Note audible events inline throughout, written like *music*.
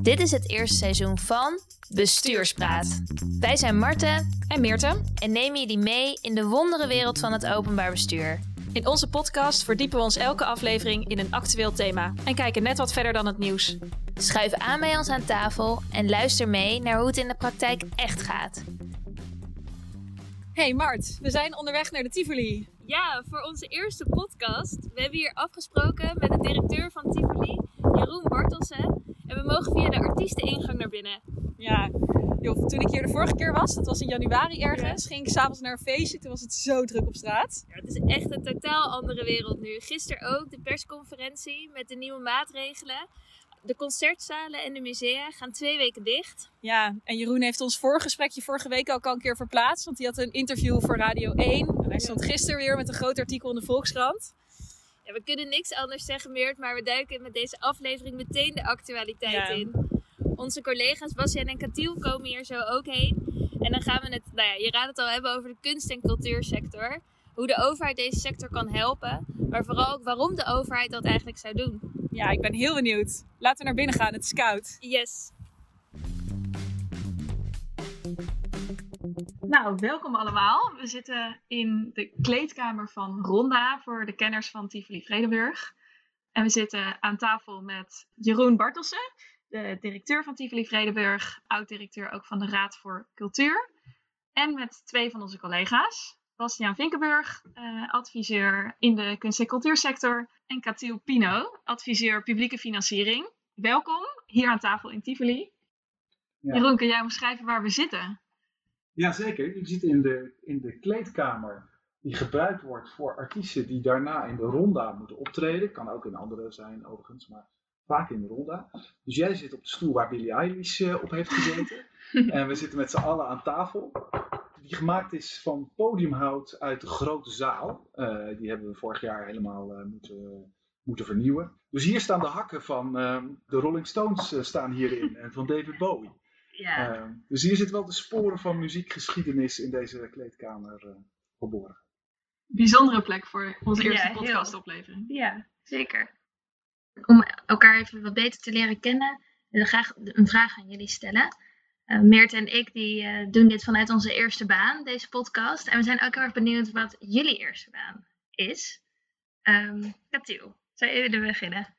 Dit is het eerste seizoen van Bestuurspraat. Wij zijn Marten en Meerte en nemen jullie mee in de wondere wereld van het openbaar bestuur. In onze podcast verdiepen we ons elke aflevering in een actueel thema en kijken net wat verder dan het nieuws. Schuif aan bij ons aan tafel en luister mee naar hoe het in de praktijk echt gaat. Hey Mart, we zijn onderweg naar de Tivoli. Ja, voor onze eerste podcast. We hebben hier afgesproken met de directeur van Tivoli, Jeroen Bartelsen. En we mogen via de artiesteningang naar binnen. Ja, joh, toen ik hier de vorige keer was, dat was in januari ergens, ging ik s'avonds naar een feestje. Toen was het zo druk op straat. Ja, het is echt een totaal andere wereld nu. Gisteren ook de persconferentie met de nieuwe maatregelen. De concertzalen en de musea gaan twee weken dicht. Ja, en Jeroen heeft ons voorgesprekje vorige week ook al een keer verplaatst. Want hij had een interview voor Radio 1. En hij stond gisteren weer met een groot artikel in de Volkskrant. Ja, we kunnen niks anders zeggen, Meert, maar we duiken met deze aflevering meteen de actualiteit in. Onze collega's Bastiaan en Katiel komen hier zo ook heen. En dan gaan we het, nou ja, je raadt het al hebben over de kunst- en cultuursector. Hoe de overheid deze sector kan helpen, maar vooral ook waarom de overheid dat eigenlijk zou doen. Ja, ik ben heel benieuwd. Laten we naar binnen gaan, het is koud. Yes. Nou, welkom allemaal. We zitten in de kleedkamer van Ronda voor de kenners van Tivoli Vredenburg. En we zitten aan tafel met Jeroen Bartelsen, de directeur van Tivoli Vredenburg, oud-directeur ook van de Raad voor Cultuur. En met twee van onze collega's, Bastiaan Vinkenburg, eh, adviseur in de kunst- en cultuursector, en Katiel Pino, adviseur publieke financiering. Welkom hier aan tafel in Tivoli. Ja. Jeroen, kun jij omschrijven waar we zitten? Jazeker, je zit in de, in de kleedkamer die gebruikt wordt voor artiesten die daarna in de ronda moeten optreden. Kan ook in andere zijn overigens, maar vaak in de ronda. Dus jij zit op de stoel waar Billie Eilish uh, op heeft gezeten. *laughs* en we zitten met z'n allen aan tafel. Die gemaakt is van podiumhout uit de grote zaal. Uh, die hebben we vorig jaar helemaal uh, moeten, moeten vernieuwen. Dus hier staan de hakken van ehm, de Rolling Stones staan hierin en van David Bowie. Ja. Uh, dus hier zitten wel de sporen van muziekgeschiedenis in deze kleedkamer uh, verborgen. Bijzondere plek voor onze eerste ja, podcastoplevering. Ja, zeker. Om elkaar even wat beter te leren kennen, wil ik graag een vraag aan jullie stellen. Uh, Meert en ik die, doen dit vanuit onze eerste baan, deze podcast. En we zijn ook heel erg benieuwd wat jullie eerste baan is. Um, Katiel, zou je willen beginnen?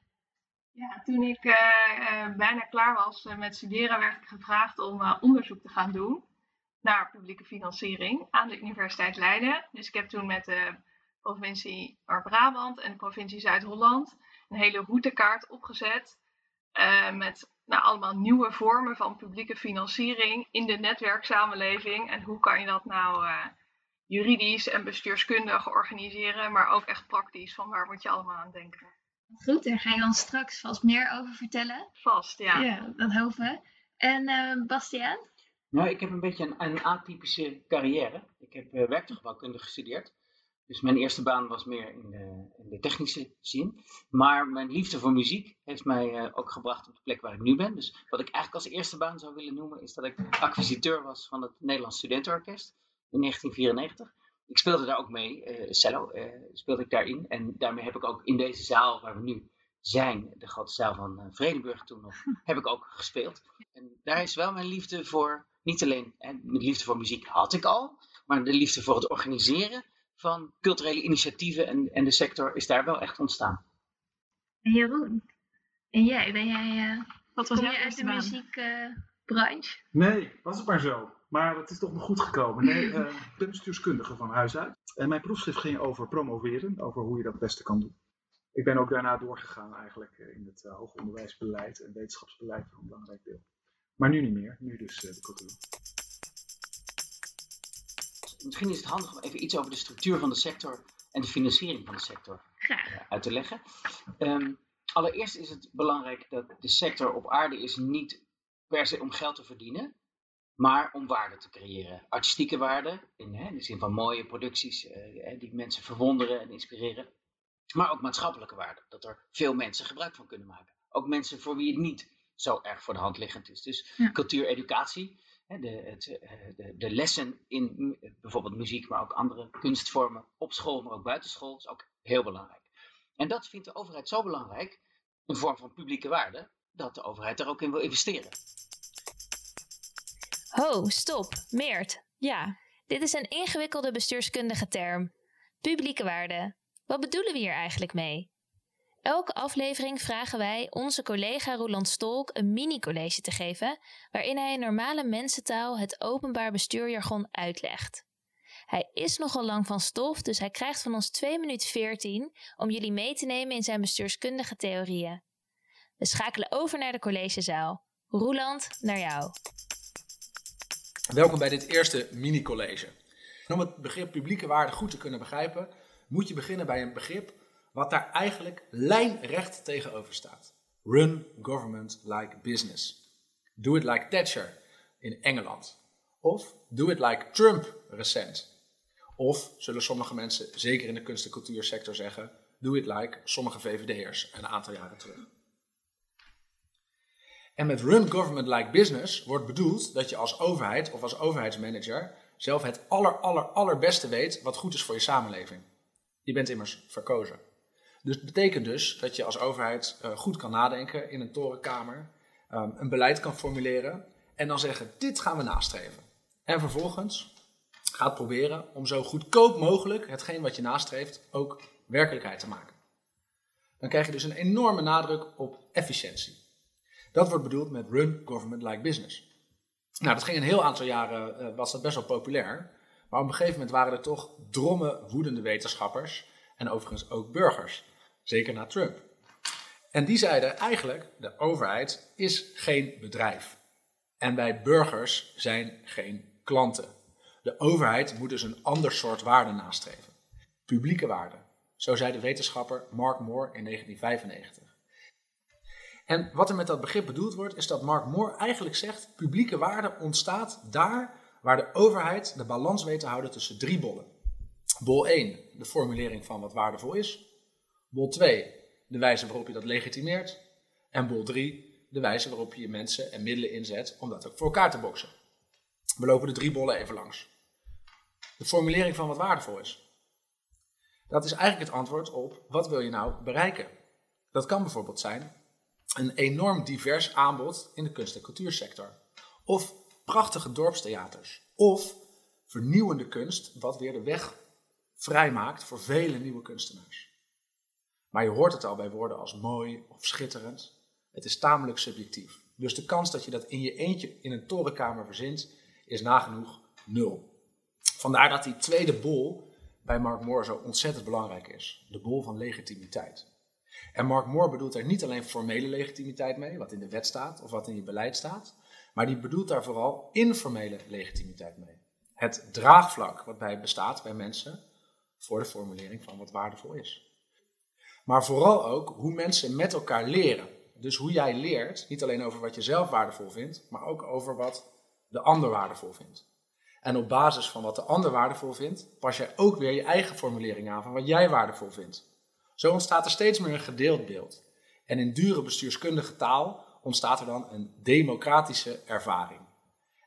Ja, toen ik uh, uh, bijna klaar was uh, met studeren, werd ik gevraagd om onderzoek te gaan doen naar publieke financiering aan de Universiteit Leiden. Dus ik heb toen met de provincie Noord-Brabant en de provincie Zuid-Holland een hele routekaart opgezet met nou, allemaal nieuwe vormen van publieke financiering in de netwerksamenleving. En hoe kan je dat nou juridisch en bestuurskundig organiseren, maar ook echt praktisch, van waar moet je allemaal aan denken. Goed, daar ga je dan straks vast meer over vertellen. Vast, ja. Ja, dat hopen we. En uh, Bastiaan? Nou, ik heb een beetje een, een atypische carrière. Ik heb uh, werktuigbouwkunde gestudeerd. Dus mijn eerste baan was meer in de, in de, technische zin. Maar mijn liefde voor muziek heeft mij uh, ook gebracht op de plek waar ik nu ben. Dus wat ik eigenlijk als eerste baan zou willen noemen, is dat ik acquisiteur was van het Nederlands Studentenorkest in 1994 ik speelde daar ook mee, uh, cello uh, speelde ik daarin. En daarmee heb ik ook in deze zaal waar we nu zijn, de grote zaal van uh, Vredenburg toen nog, *laughs* heb ik ook gespeeld. En daar is wel mijn liefde voor, niet alleen hè, mijn liefde voor muziek had ik al, maar de liefde voor het organiseren van culturele initiatieven en, en de sector is daar wel echt ontstaan. En Jeroen, en jij, ben jij, Wat was kom je uit de muziekbranche? nee, was het maar zo. Maar het is toch nog goed gekomen. Nee, uh, *laughs* ik ben bestuurskundige van huis uit. En mijn proefschrift ging over promoveren, over hoe je dat het beste kan doen. Ik ben ook daarna doorgegaan eigenlijk in het uh, hoger onderwijsbeleid en wetenschapsbeleid voor een belangrijk deel. Maar nu niet meer, nu dus uh, de cultuur. Misschien is het handig om even iets over de structuur van de sector en de financiering van de sector uit te leggen. Um, allereerst is het belangrijk dat de sector op aarde is niet per se om geld te verdienen, maar om waarde te creëren. Artistieke waarde, in, hè, in de zin van mooie producties eh, die mensen verwonderen en inspireren. Maar ook maatschappelijke waarde, dat er veel mensen gebruik van kunnen maken. Ook mensen voor wie het niet zo erg voor de hand liggend is. Dus ja. cultuur, educatie, hè, de, het, eh, de, de, lessen in bijvoorbeeld muziek, maar ook andere kunstvormen op school, maar ook buitenschool, is ook heel belangrijk. En dat vindt de overheid zo belangrijk, een vorm van publieke waarde, dat de overheid er ook in wil investeren. Ho, stop, Meert. Ja, dit is een ingewikkelde bestuurskundige term. Publieke waarde. Wat bedoelen we hier eigenlijk mee? Elke aflevering vragen wij onze collega Roland Stolk een mini-college te geven, waarin hij in normale mensentaal het openbaar bestuurjargon uitlegt. Hij is nogal lang van stof, dus hij krijgt van ons 2 minuten 14 om jullie mee te nemen in zijn bestuurskundige theorieën. We schakelen over naar de collegezaal. Roeland, naar jou. Welkom bij dit eerste mini-college. Om het begrip publieke waarde goed te kunnen begrijpen, moet je beginnen bij een begrip wat daar eigenlijk lijnrecht tegenover staat. Run government like business. Do it like Thatcher in Engeland. Of do it like Trump recent. Of zullen sommige mensen, zeker in de kunst- en cultuursector, zeggen: do it like sommige VVD'ers een aantal jaren terug. En met run government like business wordt bedoeld dat je als overheid of als overheidsmanager zelf het aller, aller, allerbeste weet wat goed is voor je samenleving. Je bent immers verkozen. Dus het betekent dus dat je als overheid uh, goed kan nadenken in een torenkamer, um, een beleid kan formuleren en dan zeggen: dit gaan we nastreven. En vervolgens gaat proberen om zo goedkoop mogelijk hetgeen wat je nastreeft ook werkelijkheid te maken. Dan krijg je dus een enorme nadruk op efficiëntie. Dat wordt bedoeld met run government like business. Nou, dat ging een heel aantal jaren, uh, was dat best wel populair. Maar op een gegeven moment waren er toch dromme, woedende wetenschappers en overigens ook burgers. Zeker na Trump. En die zeiden eigenlijk, de overheid is geen bedrijf. En wij burgers zijn geen klanten. De overheid moet dus een ander soort waarde nastreven. Publieke waarde. Zo zei de wetenschapper Mark Moore in 1995. En wat er met dat begrip bedoeld wordt, is dat Mark Moore eigenlijk zegt: publieke waarde ontstaat daar waar de overheid de balans weet te houden tussen drie bollen. Bol 1, de formulering van wat waardevol is. Bol 2, de wijze waarop je dat legitimeert. En bol 3, de wijze waarop je mensen en middelen inzet om dat ook voor elkaar te boksen. We lopen de drie bollen even langs. De formulering van wat waardevol is. Dat is eigenlijk het antwoord op wat wil je nou bereiken. Dat kan bijvoorbeeld zijn een enorm divers aanbod in de kunst- en cultuursector. Of prachtige dorpstheaters. Of vernieuwende kunst, wat weer de weg vrijmaakt voor vele nieuwe kunstenaars. Maar je hoort het al bij woorden als mooi of schitterend. Het is tamelijk subjectief. Dus de kans dat je dat in je eentje in een torenkamer verzint, is nagenoeg nul. Vandaar dat die tweede bol bij Mark Moore zo ontzettend belangrijk is. De bol van legitimiteit. En Mark Moore bedoelt er niet alleen formele legitimiteit mee, wat in de wet staat of wat in je beleid staat, maar die bedoelt daar vooral informele legitimiteit mee. Het draagvlak wat bij bestaat bij mensen voor de formulering van wat waardevol is. Maar vooral ook hoe mensen met elkaar leren. Dus hoe jij leert, niet alleen over wat je zelf waardevol vindt, maar ook over wat de ander waardevol vindt. En op basis van wat de ander waardevol vindt, pas jij ook weer je eigen formulering aan van wat jij waardevol vindt. Zo ontstaat er steeds meer een gedeeld beeld. En in dure bestuurskundige taal ontstaat er dan een democratische ervaring.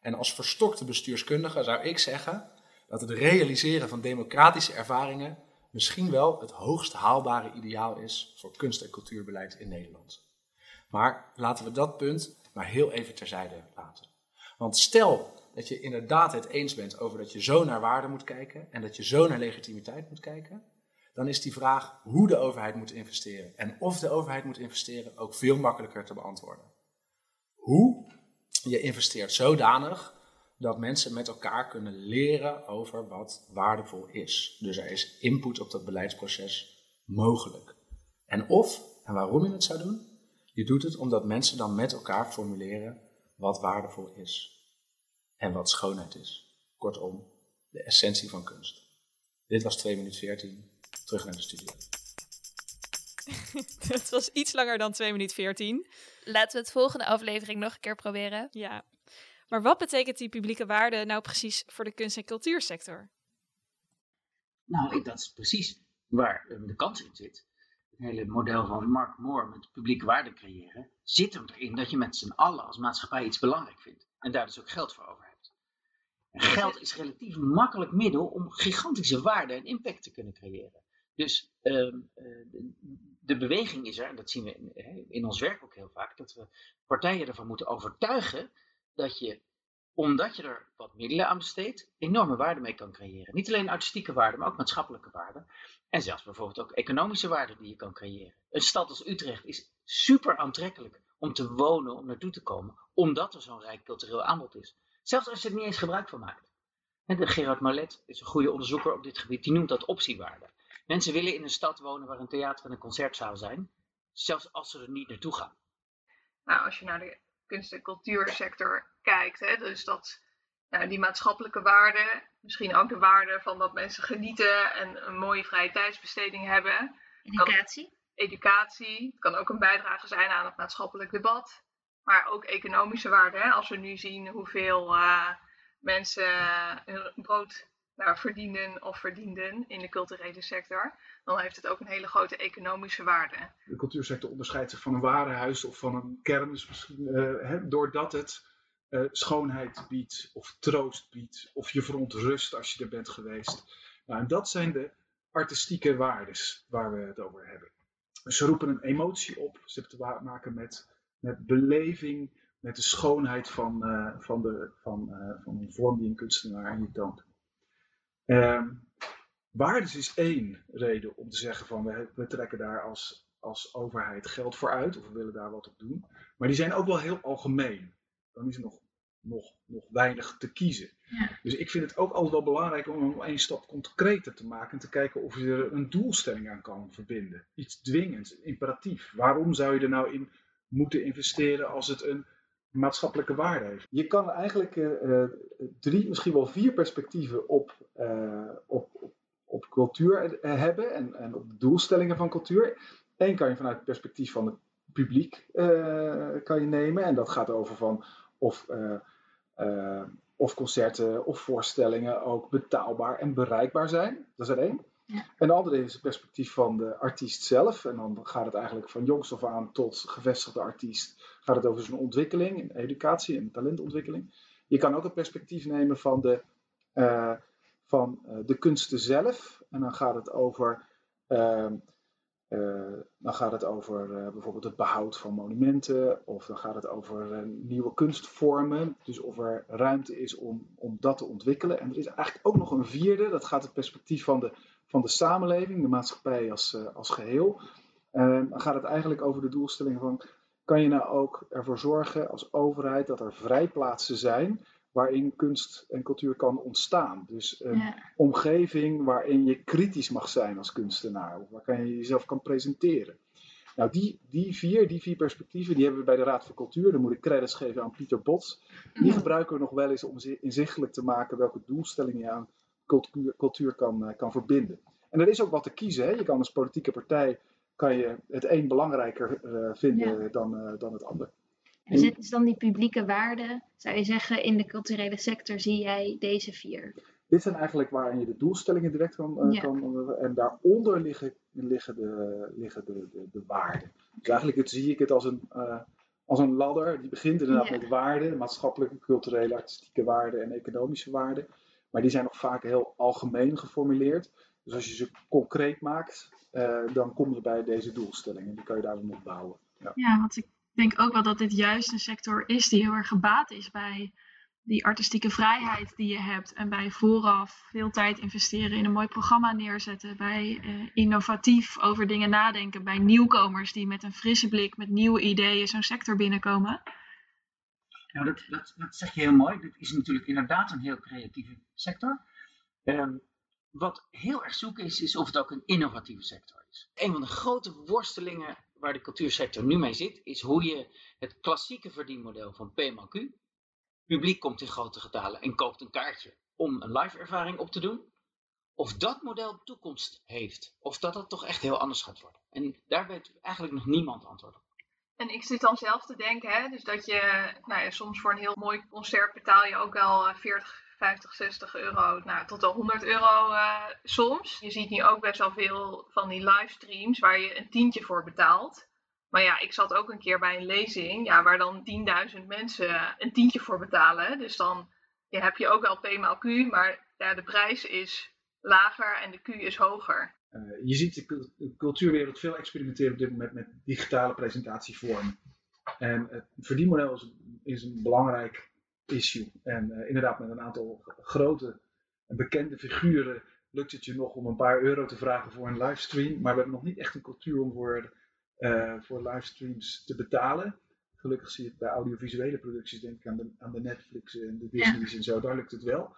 En als verstokte bestuurskundige zou ik zeggen dat het realiseren van democratische ervaringen misschien wel het hoogst haalbare ideaal is voor kunst- en cultuurbeleid in Nederland. Maar laten we dat punt maar heel even terzijde laten. Want stel dat je inderdaad het eens bent over dat je zo naar waarde moet kijken en dat je zo naar legitimiteit moet kijken, dan is die vraag hoe de overheid moet investeren en of de overheid moet investeren ook veel makkelijker te beantwoorden. Hoe? Je investeert zodanig dat mensen met elkaar kunnen leren over wat waardevol is. Dus er is input op dat beleidsproces mogelijk. En of, en waarom je het zou doen? Je doet het omdat mensen dan met elkaar formuleren wat waardevol is en wat schoonheid is. Kortom, de essentie van kunst. Dit was 2 minuten 14 terug naar de studio. *laughs* Het was iets langer dan 2 minuten 14. Laten we het volgende aflevering nog een keer proberen. Ja. Maar wat betekent die publieke waarde nou precies voor de kunst- en cultuursector? Nou, dat is precies waar de kans in zit. Het hele model van Mark Moore met publieke waarde creëren zit hem erin dat je met z'n allen als maatschappij iets belangrijk vindt. En daar dus ook geld voor over hebt. En geld is relatief makkelijk middel om gigantische waarde en impact te kunnen creëren. Dus ehm, eh, de beweging is er, en dat zien we in, in ons werk ook heel vaak, dat we partijen ervan moeten overtuigen dat je, omdat je er wat middelen aan besteedt, enorme waarde mee kan creëren. Niet alleen artistieke waarde, maar ook maatschappelijke waarde. En zelfs bijvoorbeeld ook economische waarde die je kan creëren. Een stad als Utrecht is super aantrekkelijk om te wonen, om naartoe te komen, omdat er zo'n rijk cultureel aanbod is. Zelfs als je er niet eens gebruik van maakt. En Gerard Marlet is een goede onderzoeker op dit gebied, die noemt dat optiewaarde. Mensen willen in een stad wonen waar een theater en een concertzaal zijn, zelfs als ze er niet naartoe gaan. Nou, als je naar de kunst- en cultuursector kijkt, hè, dus dat nou, die maatschappelijke waarde, misschien ook de waarde van dat mensen genieten en een mooie vrije tijdsbesteding hebben. Educatie. educatie, het kan ook een bijdrage zijn aan het maatschappelijk debat, maar ook economische waarde. Hè, als we nu zien hoeveel uh, mensen hun brood nou, verdienen of verdienden in de culturele sector, dan heeft het ook een hele grote economische waarde. De cultuursector onderscheidt zich van een warenhuis of van een kermis misschien, uh, hè, doordat het uh, schoonheid biedt of troost biedt of je verontrust als je er bent geweest. Nou, en dat zijn de artistieke waardes waar we het over hebben. Dus ze roepen een emotie op, ze hebben te maken met, met beleving, met de schoonheid van, uh, van, de, van, van een vorm die een kunstenaar je toont. Uh, waardes is één reden om te zeggen van we, we trekken daar als, als overheid geld voor uit of we willen daar wat op doen. Maar die zijn ook wel heel algemeen. Dan is er nog, nog, nog weinig te kiezen. Ja. Dus ik vind het ook altijd wel belangrijk om hem één stap concreter te maken en te kijken of je er een doelstelling aan kan verbinden. Iets dwingends, imperatief. Waarom zou je er nou in moeten investeren als het een maatschappelijke waarde heeft? Je kan eigenlijk uh, drie, misschien wel vier perspectieven op, op, op, op, cultuur hebben en, en op de doelstellingen van cultuur. Eén kan je vanuit het perspectief van het publiek kan je nemen en dat gaat over van of of concerten of voorstellingen ook betaalbaar en bereikbaar zijn. Dat is er één. En de andere is het perspectief van de artiest zelf. En dan gaat het eigenlijk van jongs af aan tot gevestigde artiest. Gaat het over zijn ontwikkeling, educatie en talentontwikkeling. Je kan ook het perspectief nemen van de, uh, van, uh, de kunsten zelf. En dan gaat het over uh, uh, dan gaat het over bijvoorbeeld het behoud van monumenten, of dan gaat het over nieuwe kunstvormen. Dus of er ruimte is om, om dat te ontwikkelen. En er is eigenlijk ook nog een vierde, dat gaat het perspectief van de, van de samenleving, de maatschappij als, als geheel. dan gaat het eigenlijk over de doelstelling van, kan je nou ook ervoor zorgen als overheid dat er vrijplaatsen zijn waarin kunst en cultuur kan ontstaan. Dus een Ja. omgeving waarin je kritisch mag zijn als kunstenaar, of waar je jezelf kan presenteren. Nou, die, die, vier, die vier perspectieven, die hebben we bij de Raad voor Cultuur. Dan moet ik credits geven aan Pieter Bots. Die gebruiken we nog wel eens om zi- inzichtelijk te maken welke doelstellingen je aan cultuur, cultuur kan, eh, kan verbinden. En er is ook wat te kiezen. Hè? Je kan als politieke partij kan je het een belangrijker eh, vinden dan, eh, dan het ander. En zit dus dan die publieke waarde, zou je zeggen, in de culturele sector zie jij deze vier? Dit zijn eigenlijk waarin je de doelstellingen direct kan. Ja. kan en daaronder liggen, liggen, de, liggen de, de, de waarden. Dus eigenlijk het, zie ik het als een, als een ladder. Die begint inderdaad Ja. met waarden, maatschappelijke, culturele, artistieke waarden en economische waarden. Maar die zijn nog vaak heel algemeen geformuleerd. Dus als je ze concreet maakt, eh, dan kom je bij deze doelstellingen. Die kan je daarom op bouwen. Ja. Ja, want ik denk ook wel dat dit juist een sector is die heel erg gebaat is bij die artistieke vrijheid die je hebt. En bij vooraf veel tijd investeren in een mooi programma neerzetten. Bij eh, innovatief over dingen nadenken. Bij nieuwkomers die met een frisse blik, met nieuwe ideeën zo'n sector binnenkomen. Nou, dat, dat, dat zeg je heel mooi. Dit is natuurlijk inderdaad een heel creatieve sector. Ehm, wat heel erg zoeken is, is of het ook een innovatieve sector is. Een van de grote worstelingen waar de cultuursector nu mee zit, is hoe je het klassieke verdienmodel van PMQ, publiek komt in grote getalen en koopt een kaartje om een live ervaring op te doen, of dat model toekomst heeft. Of dat dat toch echt heel anders gaat worden. En daar weet eigenlijk nog niemand antwoord op. En ik zit dan zelf te denken, hè, dus dat je nou ja, soms voor een heel mooi concert betaal je ook wel eh, 40, 50, 60 euro, nou, tot wel 100 euro eh, soms. Je ziet nu ook best wel veel van die livestreams waar je een tientje voor betaalt. Maar ja, ik zat ook een keer bij een lezing ja, waar dan 10.000 mensen een tientje voor betalen. Dus dan heb je ook wel P maal Q, maar ja, de prijs is lager en de Q is hoger. Eh, je ziet de, cul- de cultuurwereld veel experimenteren op dit moment met digitale presentatievormen. En het verdienmodel is, is een belangrijk issue. En eh, inderdaad, met een aantal grote en bekende figuren lukt het je nog om een paar euro te vragen voor een livestream. Maar we hebben nog niet echt een cultuur om voor, eh, voor livestreams te betalen. Gelukkig zie je het bij audiovisuele producties, denk ik aan de, aan de Netflix en de Disney's en zo, daar lukt het wel.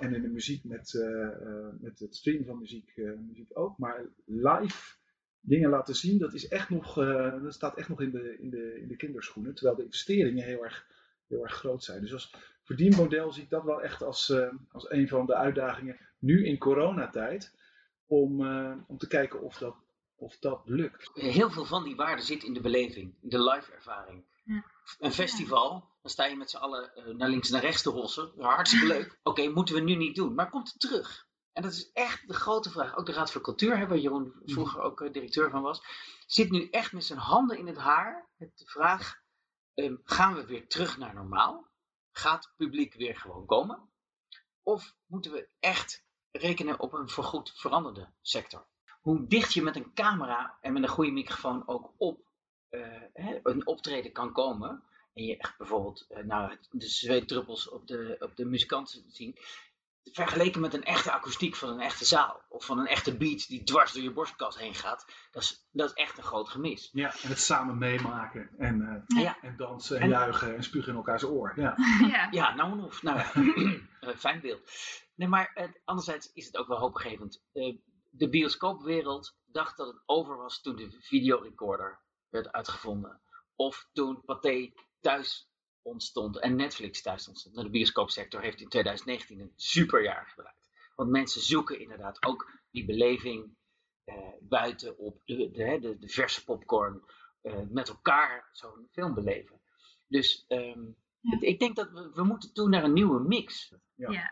En in de muziek met, eh, eh, met het streamen van muziek, eh, muziek ook. Maar live dingen laten zien, dat, is echt nog, dat staat echt nog in de, in, de, in de kinderschoenen. Terwijl de investeringen heel erg, heel erg groot zijn. Dus als verdienmodel zie ik dat wel echt als, als een van de uitdagingen nu in coronatijd. Om, om te kijken of dat, of dat lukt. Heel veel van die waarde zit in de beleving, in de live ervaring. Een festival, dan sta je met z'n allen eh, naar links en naar rechts te hossen. Hartstikke leuk. *laughs* Oké, moeten we nu niet doen. Maar komt het terug? En dat is echt de grote vraag. Ook de Raad voor Cultuur, hè, waar Jeroen vroeger ook eh, directeur van was, zit nu echt met zijn handen in het haar met de vraag: ehm, gaan we weer terug naar normaal? Gaat het publiek weer gewoon komen? Of moeten we echt rekenen op een voorgoed veranderde sector? Hoe dicht je met een camera en met een goede microfoon ook op een optreden kan komen. En je echt bijvoorbeeld eh, nou, de zweetdruppels op de, op de muzikanten zien. Vergeleken met een echte akoestiek van een echte zaal. Of van een echte beat die dwars door je borstkas heen gaat. Dat is, dat is echt een groot gemis. Ja, en het samen meemaken en, eh, Ja. en dansen en, En- juichen en spugen in elkaars oor. Ja. *laughs* Ja. Ja, nou en of. Nou *laughs* eh, fijn beeld. Nee, maar eh, anderzijds is het ook wel hoopgevend. Eh, de bioscoopwereld dacht dat het over was toen de videorecorder werd uitgevonden. Of toen Pathé thuis ontstond en Netflix thuis ontstond. Nou, de bioscoopsector heeft in 2019 een superjaar gedraaid. Want mensen zoeken inderdaad ook die beleving eh, buiten op de, de, de, de verse popcorn. eh, met elkaar zo'n film beleven. Dus ehm, Ja. ik denk dat we, we moeten toe naar een nieuwe mix. Ja.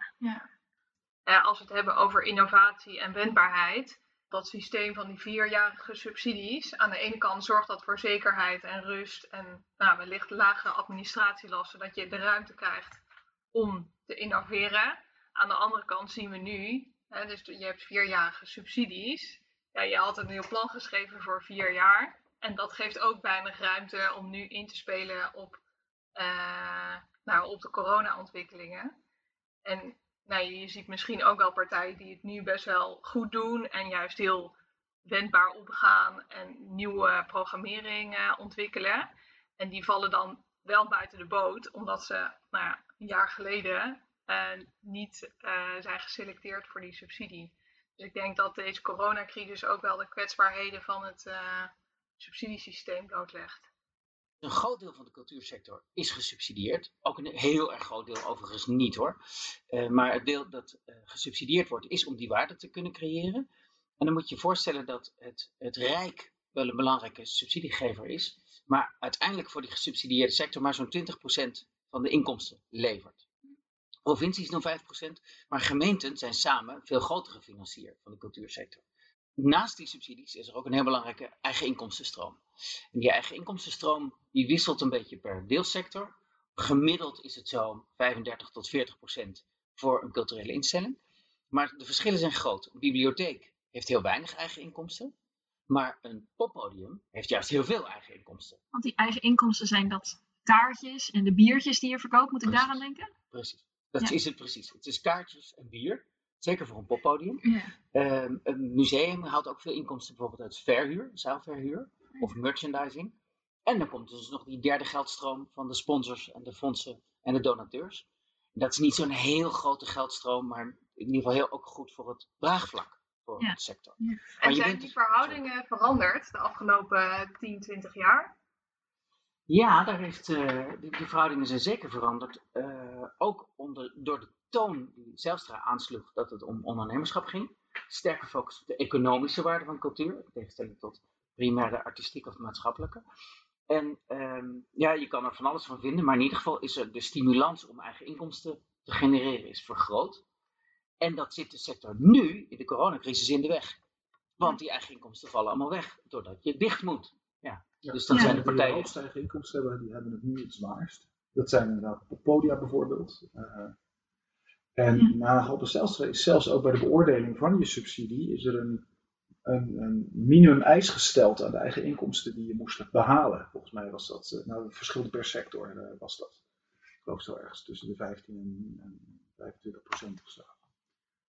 Ja, als we het hebben over innovatie en wendbaarheid, dat systeem van die vierjarige subsidies, aan de ene kant zorgt dat voor zekerheid en rust en nou, wellicht lagere administratielasten, dat je de ruimte krijgt om te innoveren. Aan de andere kant zien we nu, hè, dus je hebt vierjarige subsidies. Ja, je had een nieuw plan geschreven voor vier jaar. En dat geeft ook weinig ruimte om nu in te spelen op, eh, nou, op de corona-ontwikkelingen. En nou, je ziet misschien ook wel partijen die het nu best wel goed doen en juist heel wendbaar omgaan en nieuwe programmering ontwikkelen. En die vallen dan wel buiten de boot, omdat ze nou ja, een jaar geleden eh, niet eh, zijn geselecteerd voor die subsidie. Dus ik denk dat deze coronacrisis ook wel de kwetsbaarheden van het eh, subsidiesysteem blootlegt. Een groot deel van de cultuursector is gesubsidieerd. Ook een heel erg groot deel overigens niet hoor. Eh, maar het deel dat eh, gesubsidieerd wordt is om die waarde te kunnen creëren. En dan moet je je voorstellen dat het, het Rijk wel een belangrijke subsidiegever is. Maar uiteindelijk voor die gesubsidieerde sector maar zo'n 20% van de inkomsten levert. Provincies doen 5%, maar gemeenten zijn samen veel grotere financier van de cultuursector. Naast die subsidies is er ook een heel belangrijke eigen inkomstenstroom. En die eigen inkomstenstroom die wisselt een beetje per deelsector. Gemiddeld is het zo 35 tot 40 procent voor een culturele instelling. Maar de verschillen zijn groot. Een bibliotheek heeft heel weinig eigen inkomsten. Maar een poppodium heeft juist heel veel eigen inkomsten. Want die eigen inkomsten zijn dat kaartjes en de biertjes die je verkoopt. Moet ik Precies. daaraan denken? Precies. Dat Ja. is het precies. Het is kaartjes en bier. Zeker voor een poppodium. Ja. Ehm, een museum haalt ook veel inkomsten bijvoorbeeld uit verhuur, zaalverhuur of merchandising. En dan komt dus nog die derde geldstroom van de sponsors en de fondsen en de donateurs. Dat is niet zo'n heel grote geldstroom, maar in ieder geval heel ook goed voor het draagvlak voor Ja. de sector. Ja. En je zijn bent die dus- verhoudingen veranderd de afgelopen 10, 20 jaar? Ja, daar heeft, eh, die, die verhoudingen zijn zeker veranderd. Eh, ook onder, door de toon die Zijlstra aansloeg dat het om ondernemerschap ging. Sterker focus op de economische waarde van cultuur, in tegenstelling tot primair de artistieke of maatschappelijke. En ehm, ja, je kan er van alles van vinden, maar in ieder geval is er de stimulans om eigen inkomsten te genereren is vergroot. En dat zit de sector nu, in de coronacrisis, in de weg. Want die eigen inkomsten vallen allemaal weg, doordat je dicht moet. Ja. Ja. Dus dan Ja. zijn de Die de partijen... hoogste eigen inkomsten hebben, die hebben het nu het zwaarst. Dat zijn inderdaad op podia bijvoorbeeld. Eh, en Ja. na Halbe Zijlstra is zelfs ook bij de beoordeling van je subsidie is er een een, een minimum eis gesteld aan de eigen inkomsten die je moest behalen. Volgens mij was dat, uh, nou het verschilde per sector uh, was dat. Ik geloof zo ergens tussen de 15 en, en 25 procent of zo.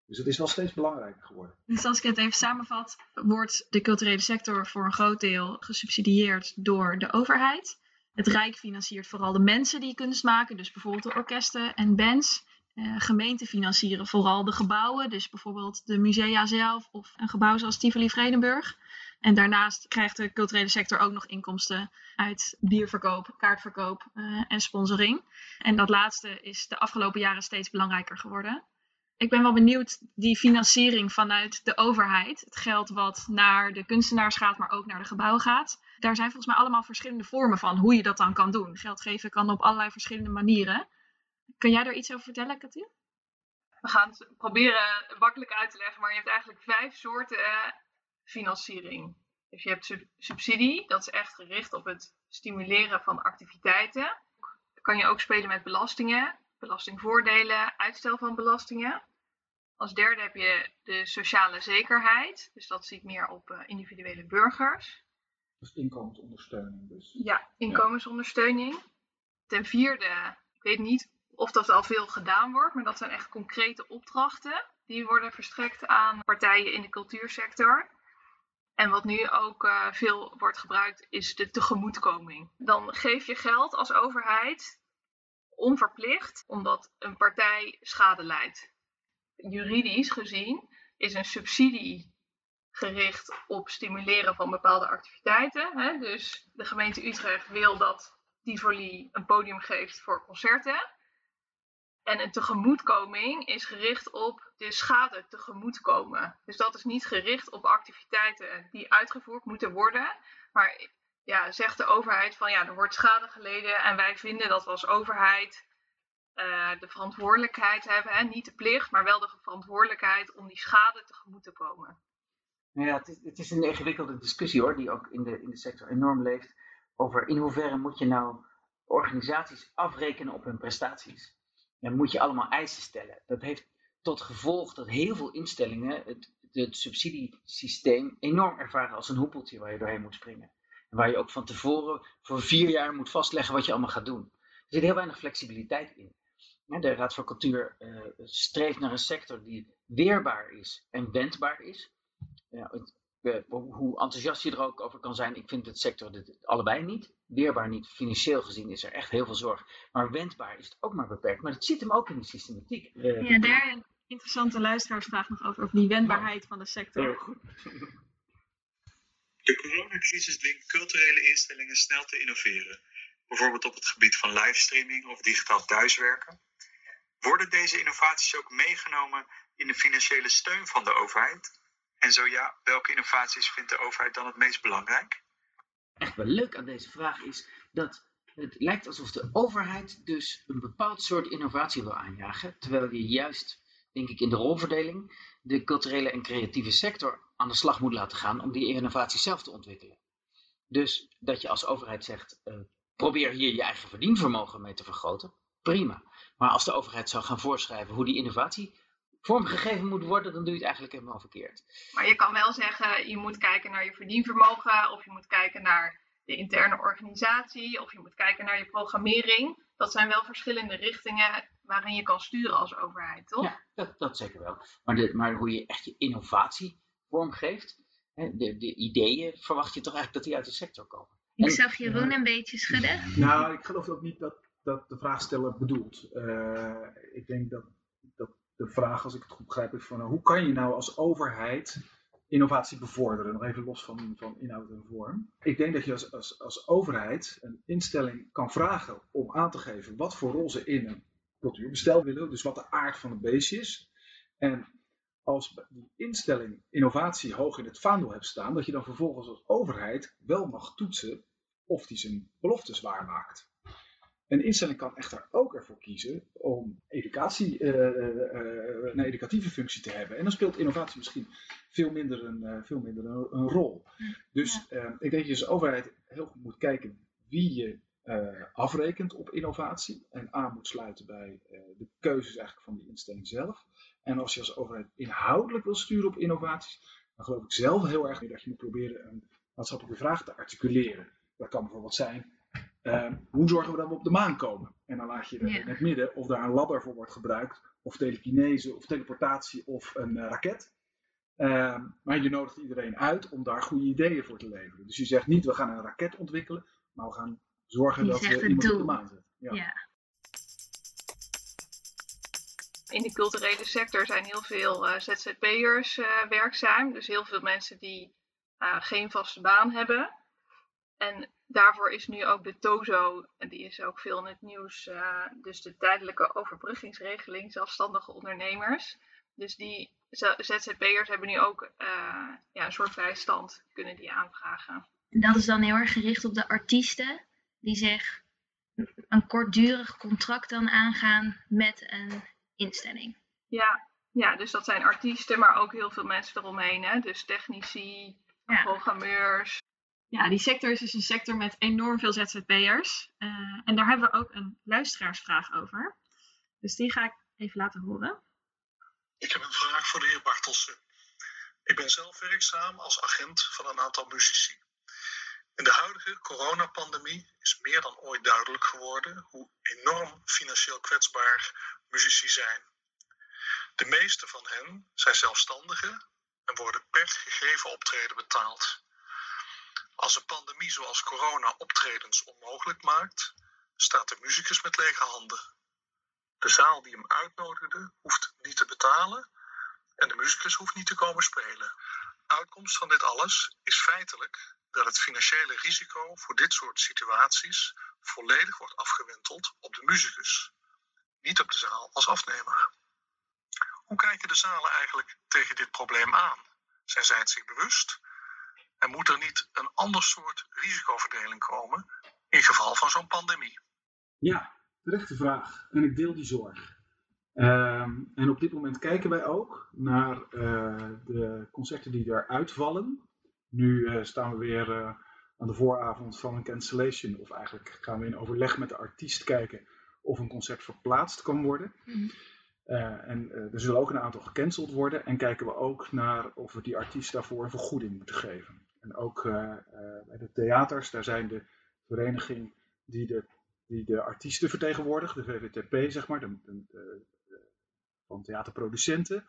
Dus het is wel steeds belangrijker geworden. Dus als ik het even samenvat, wordt de culturele sector voor een groot deel gesubsidieerd door de overheid. Het Rijk financiert vooral de mensen die kunst maken, dus bijvoorbeeld de orkesten en bands. Uh, gemeenten financieren vooral de gebouwen, dus bijvoorbeeld de musea zelf of een gebouw zoals Tivoli Vredenburg. En daarnaast krijgt de culturele sector ook nog inkomsten uit bierverkoop, kaartverkoop uh, en sponsoring. En dat laatste is de afgelopen jaren steeds belangrijker geworden. Ik ben wel benieuwd, die financiering vanuit de overheid, het geld wat naar de kunstenaars gaat, maar ook naar de gebouwen gaat. Daar zijn volgens mij allemaal verschillende vormen van hoe je dat dan kan doen. Geld geven kan op allerlei verschillende manieren. Kun jij daar iets over vertellen, Katin? We gaan het proberen makkelijk uit te leggen, maar je hebt eigenlijk vijf soorten financiering. Dus je hebt subsidie, dat is echt gericht op het stimuleren van activiteiten. Dan kan je ook spelen met belastingen, belastingvoordelen, uitstel van belastingen. Als derde heb je de sociale zekerheid, dus dat ziet meer op uh, individuele burgers. Dus inkomensondersteuning dus. Ja, inkomensondersteuning. Ten vierde, ik weet niet of dat al veel gedaan wordt, maar dat zijn echt concrete opdrachten. Die worden verstrekt aan partijen in de cultuursector. En wat nu ook uh, veel wordt gebruikt is de tegemoetkoming. Dan geef je geld als overheid onverplicht omdat een partij schade leidt. Juridisch gezien is een subsidie gericht op stimuleren van bepaalde activiteiten. Hè? Dus de gemeente Utrecht wil dat Tivoli een podium geeft voor concerten. En een tegemoetkoming is gericht op de schade tegemoetkomen. Dus dat is niet gericht op activiteiten die uitgevoerd moeten worden. Maar ja, zegt de overheid van ja, er wordt schade geleden en wij vinden dat we als overheid uh, de verantwoordelijkheid hebben. Hè? Niet de plicht, maar wel de verantwoordelijkheid om die schade tegemoet te komen. Nou ja, het is, het is een ingewikkelde discussie hoor, die ook in de, in de sector enorm leeft. Over in hoeverre moet je nou organisaties afrekenen op hun prestaties dan moet je allemaal eisen stellen. Dat heeft tot gevolg dat heel veel instellingen het, het subsidiesysteem enorm ervaren als een hoepeltje waar je doorheen moet springen. En waar je ook van tevoren voor vier jaar moet vastleggen wat je allemaal gaat doen. Er zit heel weinig flexibiliteit in. De Raad voor Cultuur uh, streeft naar een sector die weerbaar is en wendbaar is. Hoe enthousiast je er ook over kan zijn, ik vind het sector dit allebei niet. Weerbaar niet, financieel gezien is er echt heel veel zorg. Maar wendbaar is het ook maar beperkt. Maar het zit hem ook in de systematiek. ja, daar een interessante luisteraarsvraag nog over, over die wendbaarheid van de sector. Heel goed. De coronacrisis dwingt culturele instellingen snel te innoveren. Bijvoorbeeld op het gebied van livestreaming of digitaal thuiswerken. Worden deze innovaties ook meegenomen in de financiële steun van de overheid? En zo ja, welke innovaties vindt de overheid dan het meest belangrijk? Echt wel leuk aan deze vraag is dat het lijkt alsof de overheid dus een bepaald soort innovatie wil aanjagen, terwijl je juist, denk ik, in de rolverdeling de culturele en creatieve sector aan de slag moet laten gaan om die innovatie zelf te ontwikkelen. Dus dat je als overheid zegt, uh, probeer hier je eigen verdienvermogen mee te vergroten, prima. Maar als de overheid zou gaan voorschrijven hoe die innovatie vormgegeven moet worden, dan doe je het eigenlijk helemaal verkeerd. Maar je kan wel zeggen, je moet kijken naar je verdienvermogen, of je moet kijken naar de interne organisatie, of je moet kijken naar je programmering. Dat zijn wel verschillende richtingen waarin je kan sturen als overheid, toch? Ja, dat, dat zeker wel. Maar, de, maar hoe je echt je innovatie vormgeeft, hè, de, de ideeën, verwacht je toch eigenlijk dat die uit de sector komen. Ik zag Jeroen een beetje schudden. Nou, ik geloof ook niet dat, dat de vraagsteller bedoelt. Uh, ik denk dat de vraag, als ik het goed begrijp, is van nou, hoe kan je nou als overheid innovatie bevorderen? Nog even los van, van inhoud en vorm. Ik denk dat je als, als, als overheid een instelling kan vragen om aan te geven wat voor rol ze in een cultuurbestel willen, dus wat de aard van het beestje is. En als die instelling innovatie hoog in het vaandel hebt staan, dat je dan vervolgens als overheid wel mag toetsen of die zijn beloftes waarmaakt. Een instelling kan echter ook ervoor kiezen om educatie, uh, uh, een educatieve functie te hebben. En dan speelt innovatie misschien veel minder een, veel minder een, een rol. Dus ik denk dat je als overheid heel goed moet kijken wie je afrekent op innovatie. En aan moet sluiten bij de keuzes eigenlijk van die instelling zelf. En als je als overheid inhoudelijk wil sturen op innovaties, dan geloof ik zelf heel erg dat je moet proberen een maatschappelijke vraag te articuleren. Dat kan bijvoorbeeld zijn, ehm, hoe zorgen we dat we op de maan komen? En dan laat je er Ja. in het midden of daar een ladder voor wordt gebruikt, of telekinese, of teleportatie, of een eh, raket. Ehm, maar je nodigt iedereen uit om daar goede ideeën voor te leveren. Dus je zegt niet, we gaan een raket ontwikkelen, maar we gaan zorgen Je dat we iemand op de maan zetten. Ja. Ja. In de culturele sector zijn heel veel eh, ZZP'ers eh, werkzaam. Dus heel veel mensen die eh, geen vaste baan hebben. En daarvoor is nu ook de TOZO, en die is ook veel in het nieuws, eh, dus de tijdelijke overbruggingsregeling zelfstandige ondernemers. Dus die ZZP'ers hebben nu ook eh, ja, een soort bijstand, kunnen die aanvragen. En dat is dan heel erg gericht op de artiesten die zich een kortdurig contract dan aangaan met een instelling. Ja, ja, dus dat zijn artiesten, maar ook heel veel mensen eromheen. Hè? Dus technici, Ja. programmeurs, Ja, die sector is dus een sector met enorm veel ZZP'ers. Eh, en daar hebben we ook een luisteraarsvraag over. Dus die ga ik even laten horen. Ik heb een vraag voor de heer Bartelsen. Ik ben zelf werkzaam als agent van een aantal muzici. In de huidige coronapandemie is meer dan ooit duidelijk geworden hoe enorm financieel kwetsbaar muzici zijn. De meeste van hen zijn zelfstandigen en worden per gegeven optreden betaald. Als een pandemie zoals corona optredens onmogelijk maakt, staat de muzikus met lege handen. De zaal die hem uitnodigde hoeft niet te betalen en de muzikus hoeft niet te komen spelen. Uitkomst van dit alles is feitelijk dat het financiële risico voor dit soort situaties volledig wordt afgewenteld op de muzikus, niet op de zaal als afnemer. Hoe kijken de zalen eigenlijk tegen dit probleem aan? Zijn zij het zich bewust? En moet er niet een ander soort risicoverdeling komen in geval van zo'n pandemie? Ja, terechte vraag. En ik deel die zorg. Ehm, en op dit moment kijken wij ook naar eh, de concerten die eruit vallen. Nu eh, staan we weer eh, aan de vooravond van een cancellation. Of eigenlijk gaan we in overleg met de artiest kijken of een concert verplaatst kan worden. Mhm. Eh, en er zullen ook een aantal gecanceld worden. En kijken we ook naar of we die artiest daarvoor een vergoeding moeten geven. En ook eh, eh, bij de theaters, daar zijn de vereniging die de die de artiesten vertegenwoordigt, de VVTP zeg maar, de, van theaterproducenten.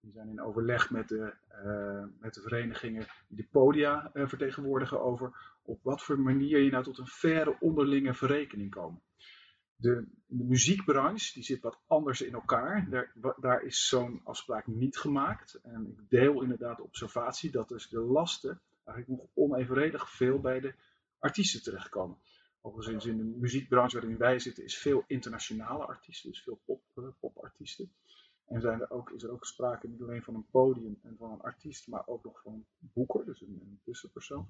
Die zijn in overleg met de, eh, met de verenigingen die de podia vertegenwoordigen over op wat voor manier je nou tot een faire onderlinge verrekening komt. De, de muziekbranche die zit wat anders in elkaar. Daar, daar is zo'n afspraak niet gemaakt. En ik deel inderdaad de observatie dat dus de lasten eigenlijk nog onevenredig veel bij de artiesten terechtkomen. Overigens in de muziekbranche waarin wij zitten is veel internationale artiesten, dus veel pop, eh, popartiesten. En zijn er ook, is er ook sprake niet alleen van een podium en van een artiest, maar ook nog van een boeker, dus een, tussenpersoon.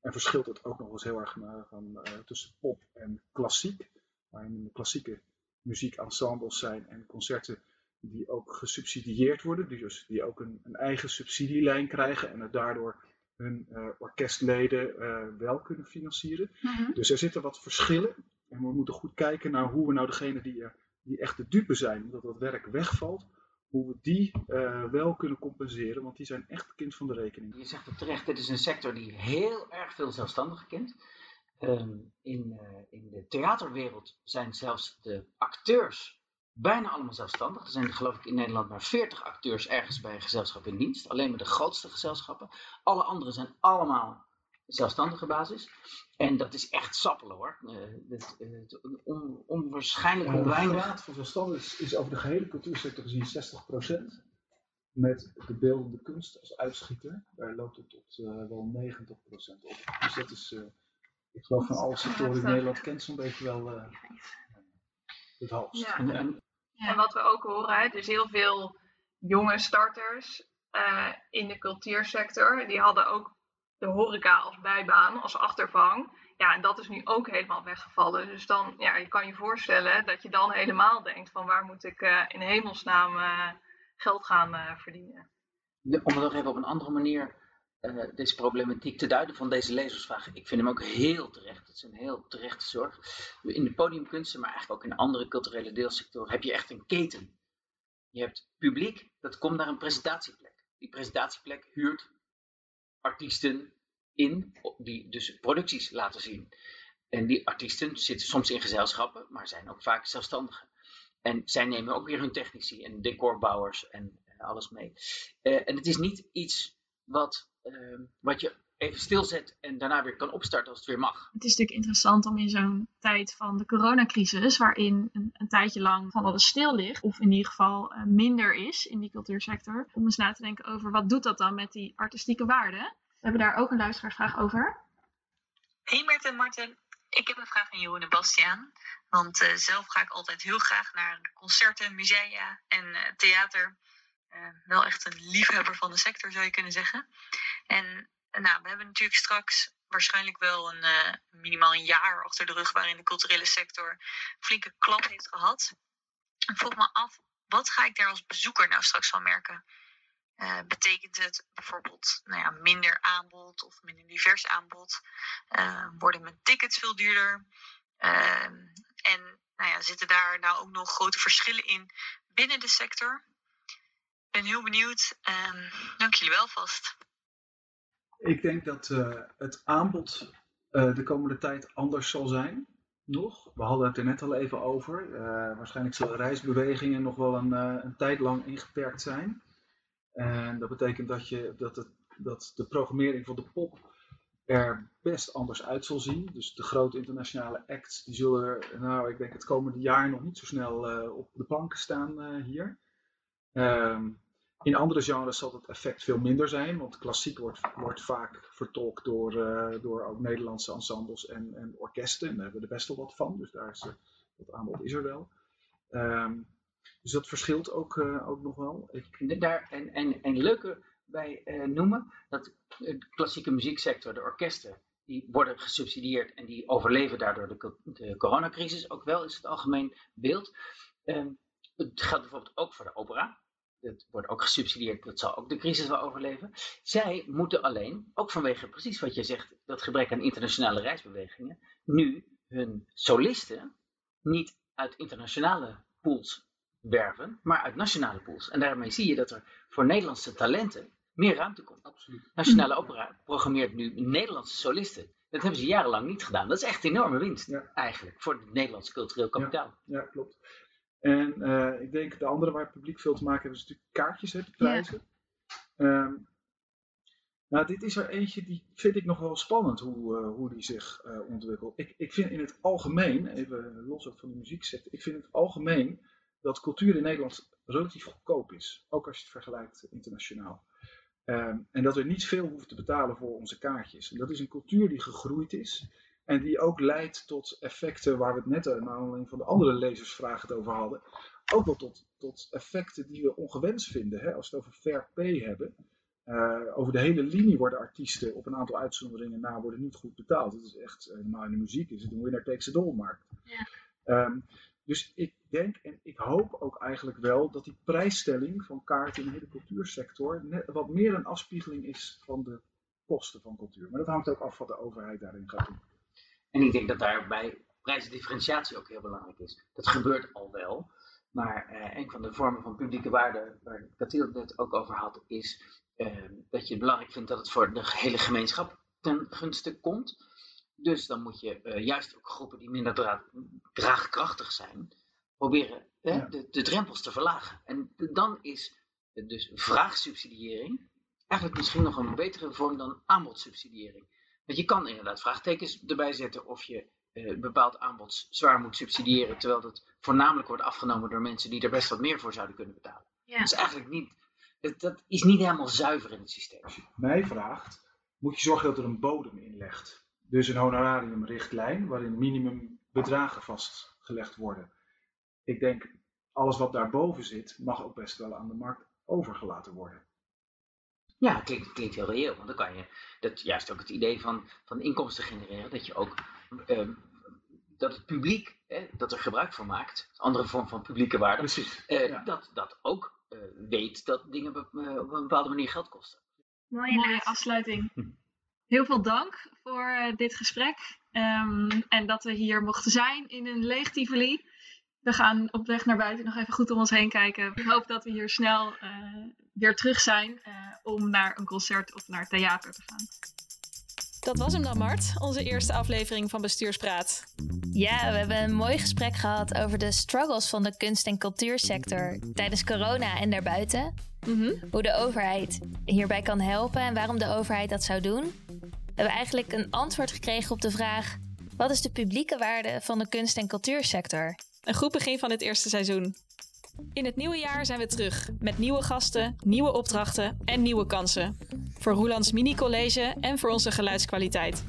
En verschilt het ook nog eens heel erg naar, van, eh, tussen pop en klassiek, waarin de klassieke muziekensembles zijn en concerten die ook gesubsidieerd worden, die dus die ook een, een eigen subsidielijn krijgen en het daardoor hun eh, orkestleden eh, wel kunnen financieren. Dus er zitten wat verschillen. En we moeten goed kijken naar hoe we nou degene die, die echt de dupe zijn, omdat dat werk wegvalt, hoe we die eh, wel kunnen compenseren, want die zijn echt kind van de rekening. Je zegt het terecht, dit is een sector die heel erg veel zelfstandigen kent. Ehm, in, eh, in de theaterwereld zijn zelfs de acteurs bijna allemaal zelfstandig. Er zijn geloof ik in Nederland maar 40 acteurs ergens bij een gezelschap in dienst. Alleen maar de grootste gezelschappen. Alle anderen zijn allemaal zelfstandige basis. En dat is echt sappelen hoor. Eh, het, eh, het on- onwaarschijnlijk de weinig. graad van zelfstandigheid is, is over de gehele cultuursector gezien 60%. Met de beeldende kunst als uitschieter, daar loopt het tot eh, wel 90% op. Dus dat is, eh, ik geloof van alle sectoren in Nederland kent zo'n beetje wel eh, het hoogst. Ja. En, en En wat we ook horen, hè, dus heel veel jonge starters eh, in de cultuursector, die hadden ook de horeca als bijbaan, als achtervang. Ja, en dat is nu ook helemaal weggevallen. Dus dan, ja, je kan je voorstellen dat je dan helemaal denkt van waar moet ik eh, in hemelsnaam eh, geld gaan eh, verdienen. Om het nog even op een andere manier eh, deze problematiek te duiden van deze lezersvraag. Ik vind hem ook heel terecht. Het is een heel terechte zorg. In de podiumkunsten, maar eigenlijk ook in andere culturele deelsectoren, heb je echt een keten. Je hebt publiek, dat komt naar een presentatieplek. Die presentatieplek huurt artiesten in, die dus producties laten zien. En die artiesten zitten soms in gezelschappen, maar zijn ook vaak zelfstandigen. En zij nemen ook weer hun technici en decorbouwers en alles mee. en het is niet iets wat, ehm, wat je even stilzet en daarna weer kan opstarten als het weer mag. Het is natuurlijk interessant om in zo'n tijd van de coronacrisis, waarin een, een tijdje lang van alles stil ligt, of in ieder geval uh, minder is in die cultuursector, om eens na te denken over wat doet dat dan met die artistieke waarde. We hebben daar ook een luisteraarsvraag over. Hey Mert en Marten, ik heb een vraag aan Jeroen en Bastiaan. Want uh, zelf ga ik altijd heel graag naar concerten, musea en uh, theater. Wel echt een liefhebber van de sector zou je kunnen zeggen. En nou, we hebben natuurlijk straks waarschijnlijk wel een, uh, minimaal een jaar achter de rug waarin de culturele sector flinke klap heeft gehad. Ik vroeg me af, wat ga ik daar als bezoeker nou straks van merken? Betekent het bijvoorbeeld nou ja, minder aanbod of minder divers aanbod? Worden mijn tickets veel duurder? Ehm, en nou ja, zitten daar nou ook nog grote verschillen in binnen de sector? Ben heel benieuwd. Ehm, dank jullie wel vast. Ik denk dat uh, het aanbod uh, de komende tijd anders zal zijn. Nog. We hadden het er net al even over. Uh, waarschijnlijk zullen reisbewegingen nog wel een, een tijd lang ingeperkt zijn. En dat betekent dat, je, dat, het, dat de programmering van de pop er best anders uit zal zien. Dus de grote internationale acts, die zullen nou, ik denk het komende jaar nog niet zo snel op de planken staan hier. Um, in andere genres zal het effect veel minder zijn, want klassiek wordt, wordt vaak vertolkt door, uh, door ook Nederlandse ensembles en, en orkesten. En daar hebben we er best wel wat van, dus daar is, uh, dat aanbod is er wel. Um, dus dat verschilt ook, uh, ook nog wel. Ik... Daar, en, en, en leuke bij noemen, dat de klassieke muzieksector, de orkesten, die worden gesubsidieerd en die overleven daardoor de, de coronacrisis. Ook wel is het algemeen beeld. Um, het geldt bijvoorbeeld ook voor de opera het wordt ook gesubsidieerd, dat zal ook de crisis wel overleven. Zij moeten alleen, ook vanwege precies wat je zegt, dat gebrek aan internationale reisbewegingen, nu hun solisten niet uit internationale pools werven, maar uit nationale pools. En daarmee zie je dat er voor Nederlandse talenten meer ruimte komt. Absoluut. Nationale Opera programmeert nu Nederlandse solisten. Dat hebben ze jarenlang niet gedaan. Dat is echt enorme winst ja. eigenlijk voor het Nederlandse cultureel kapitaal. Ja, ja klopt. En uh, ik denk de andere waar het publiek veel te maken heeft, is natuurlijk kaartjes, hè, de prijzen. Ja. Um, nou, dit is er eentje die vind ik nog wel spannend hoe, uh, hoe die zich uh, ontwikkelt. Ik, ik vind in het algemeen, even los ook van de muzieksector, ik vind in het algemeen dat cultuur in Nederland relatief goedkoop is. Ook als je het vergelijkt internationaal. Um, en dat we niet veel hoeven te betalen voor onze kaartjes. En dat is een cultuur die gegroeid is. En die ook leidt tot effecten waar we het net naar aanleiding van de andere lezersvragen het over hadden. Ook wel tot, tot effecten die we ongewenst vinden. Hè? Als we het over fair pay hebben. Uh, over de hele linie worden artiesten op een aantal uitzonderingen na worden niet goed betaald. Dat is echt, uh, normaal in de muziek is het een winner takes it all markt. Ja. Um, dus ik denk en ik hoop ook eigenlijk wel dat die prijsstelling van kaarten in de hele cultuursector net wat meer een afspiegeling is van de kosten van cultuur. Maar dat hangt ook af wat de overheid daarin gaat doen. En ik denk dat daarbij prijsdifferentiatie ook heel belangrijk is. Dat gebeurt al wel. Maar uh, een van de vormen van publieke waarde, waar Katiel het net ook over had, is uh, dat je het belangrijk vindt dat het voor de hele gemeenschap ten gunste komt. Dus dan moet je uh, juist ook groepen die minder dra draagkrachtig zijn, proberen ja. de, de, drempels te verlagen. En dan is dus vraagsubsidiëring eigenlijk misschien nog een betere vorm dan aanbodsubsidiëring. Want je kan inderdaad vraagtekens erbij zetten of je uh, een bepaald aanbod zwaar moet subsidiëren, terwijl dat voornamelijk wordt afgenomen door mensen die er best wat meer voor zouden kunnen betalen. Ja. Dat is eigenlijk niet, dat, dat, is niet helemaal zuiver in het systeem. Als je mij vraagt, moet je zorgen dat er een bodem in legt. Dus een honorariumrichtlijn waarin minimumbedragen vastgelegd worden. Ik denk, alles wat daarboven zit, mag ook best wel aan de markt overgelaten worden. Ja, klinkt, klinkt heel reëel. Want dan kan je dat juist ook het idee van, van inkomsten genereren. Dat je ook uh, dat het publiek, hè, dat er gebruik van maakt, andere vorm van publieke waarde, Precies, uh, ja. dat, dat ook uh, weet dat dingen op een bepaalde manier geld kosten. Mooie, Mooie afsluiting. Heel veel dank voor dit gesprek. Um, en dat we hier mochten zijn in een leeg Tivoli. We gaan op weg naar buiten nog even goed om ons heen kijken. Ik hoop dat we hier snel uh, weer terug zijn uh, om naar een concert of naar theater te gaan. Dat was hem dan, Mart, onze eerste aflevering van Bestuurspraat. Ja, we hebben een mooi gesprek gehad over de struggles van de kunst- en cultuursector tijdens corona en daarbuiten. Mm -hmm. Hoe de overheid hierbij kan helpen en waarom de overheid dat zou doen. We hebben eigenlijk een antwoord gekregen op de vraag: wat is de publieke waarde van de kunst- en cultuursector? Een goed begin van het eerste seizoen. In het nieuwe jaar zijn we terug met nieuwe gasten, nieuwe opdrachten en nieuwe kansen. Voor Roelands mini-college en voor onze geluidskwaliteit.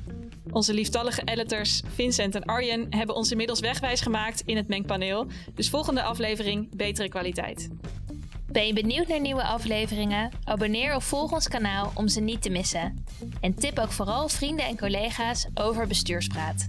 Onze lieftallige editors Vincent en Arjen hebben ons inmiddels wegwijs gemaakt in het mengpaneel. Dus volgende aflevering betere kwaliteit. Ben je benieuwd naar nieuwe afleveringen? Abonneer of volg ons kanaal om ze niet te missen. En tip ook vooral vrienden en collega's over bestuurspraat.